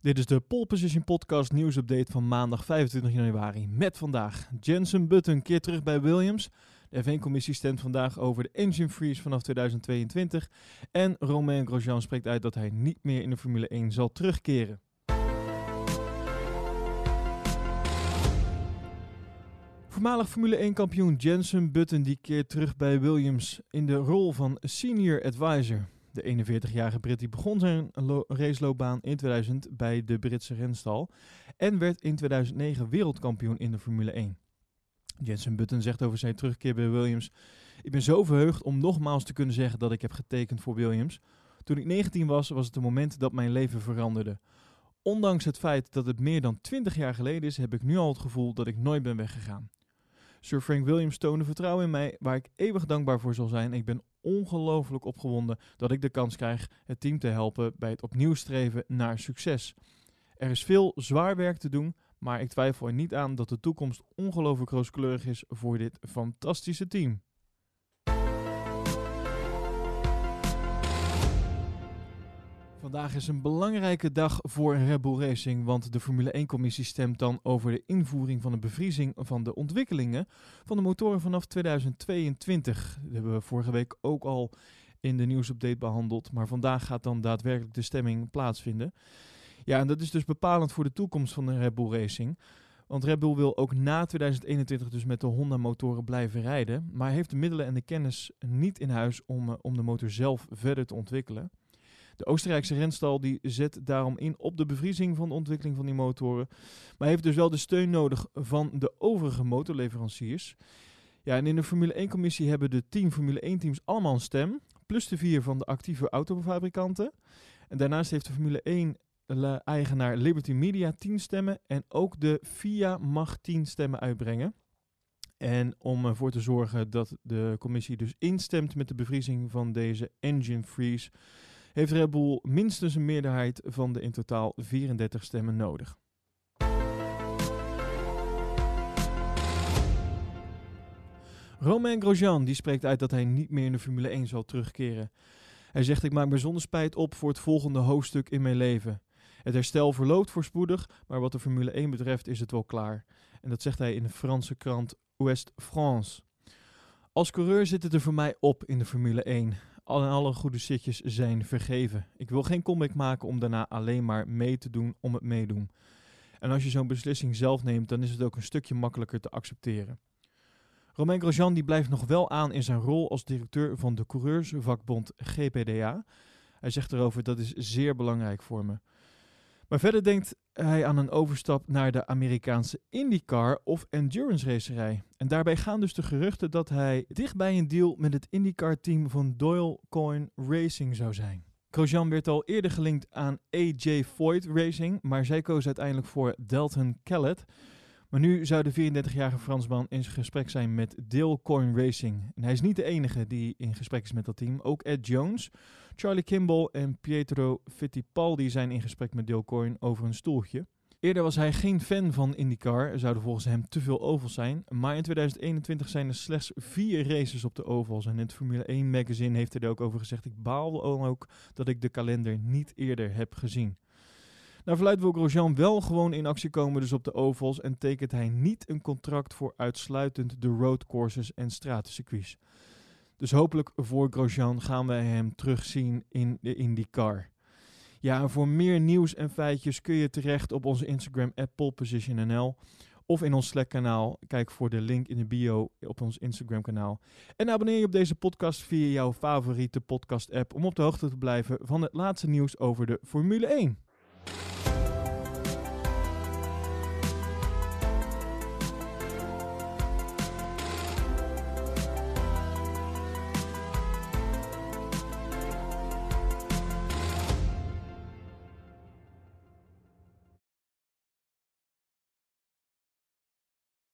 Dit is de Pole Position Podcast nieuwsupdate van maandag 25 januari. Met vandaag Jensen Button keert terug bij Williams. De F1-commissie stemt vandaag over de engine freeze vanaf 2022. En Romain Grosjean spreekt uit dat hij niet meer in de Formule 1 zal terugkeren. Voormalig Formule 1-kampioen Jensen Button die keert terug bij Williams in de rol van senior advisor. De 41-jarige Brit die begon zijn raceloopbaan in 2000 bij de Britse renstal en werd in 2009 wereldkampioen in de Formule 1. Jensen Button zegt over zijn terugkeer bij Williams: Ik ben zo verheugd om nogmaals te kunnen zeggen dat ik heb getekend voor Williams. Toen ik 19 was, was het een moment dat mijn leven veranderde. Ondanks het feit dat het meer dan 20 jaar geleden is, heb ik nu al het gevoel dat ik nooit ben weggegaan. Sir Frank Williams toonde vertrouwen in mij, waar ik eeuwig dankbaar voor zal zijn. Ik ben ongelooflijk opgewonden dat ik de kans krijg het team te helpen bij het opnieuw streven naar succes. Er is veel zwaar werk te doen, maar ik twijfel er niet aan dat de toekomst ongelooflijk rooskleurig is voor dit fantastische team. Vandaag is een belangrijke dag voor Red Bull Racing, want de Formule 1-commissie stemt dan over de invoering van de bevriezing van de ontwikkelingen van de motoren vanaf 2022. Dat hebben we vorige week ook al in de nieuwsupdate behandeld, maar vandaag gaat dan daadwerkelijk de stemming plaatsvinden. Ja, en dat is dus bepalend voor de toekomst van de Red Bull Racing. Want Red Bull wil ook na 2021 dus met de Honda-motoren blijven rijden, maar heeft de middelen en de kennis niet in huis om, eh, om de motor zelf verder te ontwikkelen. De Oostenrijkse renstal die zet daarom in op de bevriezing van de ontwikkeling van die motoren. Maar heeft dus wel de steun nodig van de overige motorleveranciers. Ja, en in de Formule 1-commissie hebben de 10 Formule 1-teams allemaal een stem. Plus de vier van de actieve autofabrikanten. En daarnaast heeft de Formule 1 eigenaar Liberty Media 10 stemmen. En ook de FIA mag 10 stemmen uitbrengen. En om ervoor te zorgen dat de commissie dus instemt met de bevriezing van deze engine freeze, heeft Red Bull minstens een meerderheid van de in totaal 34 stemmen nodig. Romain Grosjean die spreekt uit dat hij niet meer in de Formule 1 zal terugkeren. Hij zegt: Ik maak me zonder spijt op voor het volgende hoofdstuk in mijn leven. Het herstel verloopt voorspoedig, maar wat de Formule 1 betreft is het wel klaar. En dat zegt hij in de Franse krant Ouest France. Als coureur zit het er voor mij op in de Formule 1 alle, alle goede zitjes zijn vergeven. Ik wil geen comeback maken om daarna alleen maar mee te doen om het meedoen. En als je zo'n beslissing zelf neemt, dan is het ook een stukje makkelijker te accepteren. Romain Grosjean die blijft nog wel aan in zijn rol als directeur van de coureursvakbond GPDA. Hij zegt erover dat is zeer belangrijk voor me. Maar verder denkt hij aan een overstap naar de Amerikaanse IndyCar of endurance racerij. En daarbij gaan dus de geruchten dat hij dichtbij een deal met het IndyCar-team van Doyle Coin Racing zou zijn. Grosjean werd al eerder gelinkt aan AJ Foyt Racing, maar zij koos uiteindelijk voor Dalton Kellett. Maar nu zou de 34-jarige Fransman in gesprek zijn met Dale Racing. En hij is niet de enige die in gesprek is met dat team. Ook Ed Jones, Charlie Kimball en Pietro Fittipaldi zijn in gesprek met Dale over een stoeltje. Eerder was hij geen fan van IndyCar, er zouden volgens hem te veel ovals zijn. Maar in 2021 zijn er slechts vier races op de ovals. En in het Formule 1 magazine heeft er ook over gezegd: Ik baal ook dat ik de kalender niet eerder heb gezien. Naar verluidt wil Grosjean wel gewoon in actie komen dus op de ovals en tekent hij niet een contract voor uitsluitend de roadcourses en stratencircuits. Dus hopelijk voor Grosjean gaan wij hem terugzien in de IndyCar. Ja, voor meer nieuws en feitjes kun je terecht op onze Instagram @polepositionnl of in ons Slack kanaal. Kijk voor de link in de bio op ons Instagram kanaal. En abonneer je op deze podcast via jouw favoriete podcast app om op de hoogte te blijven van het laatste nieuws over de Formule 1.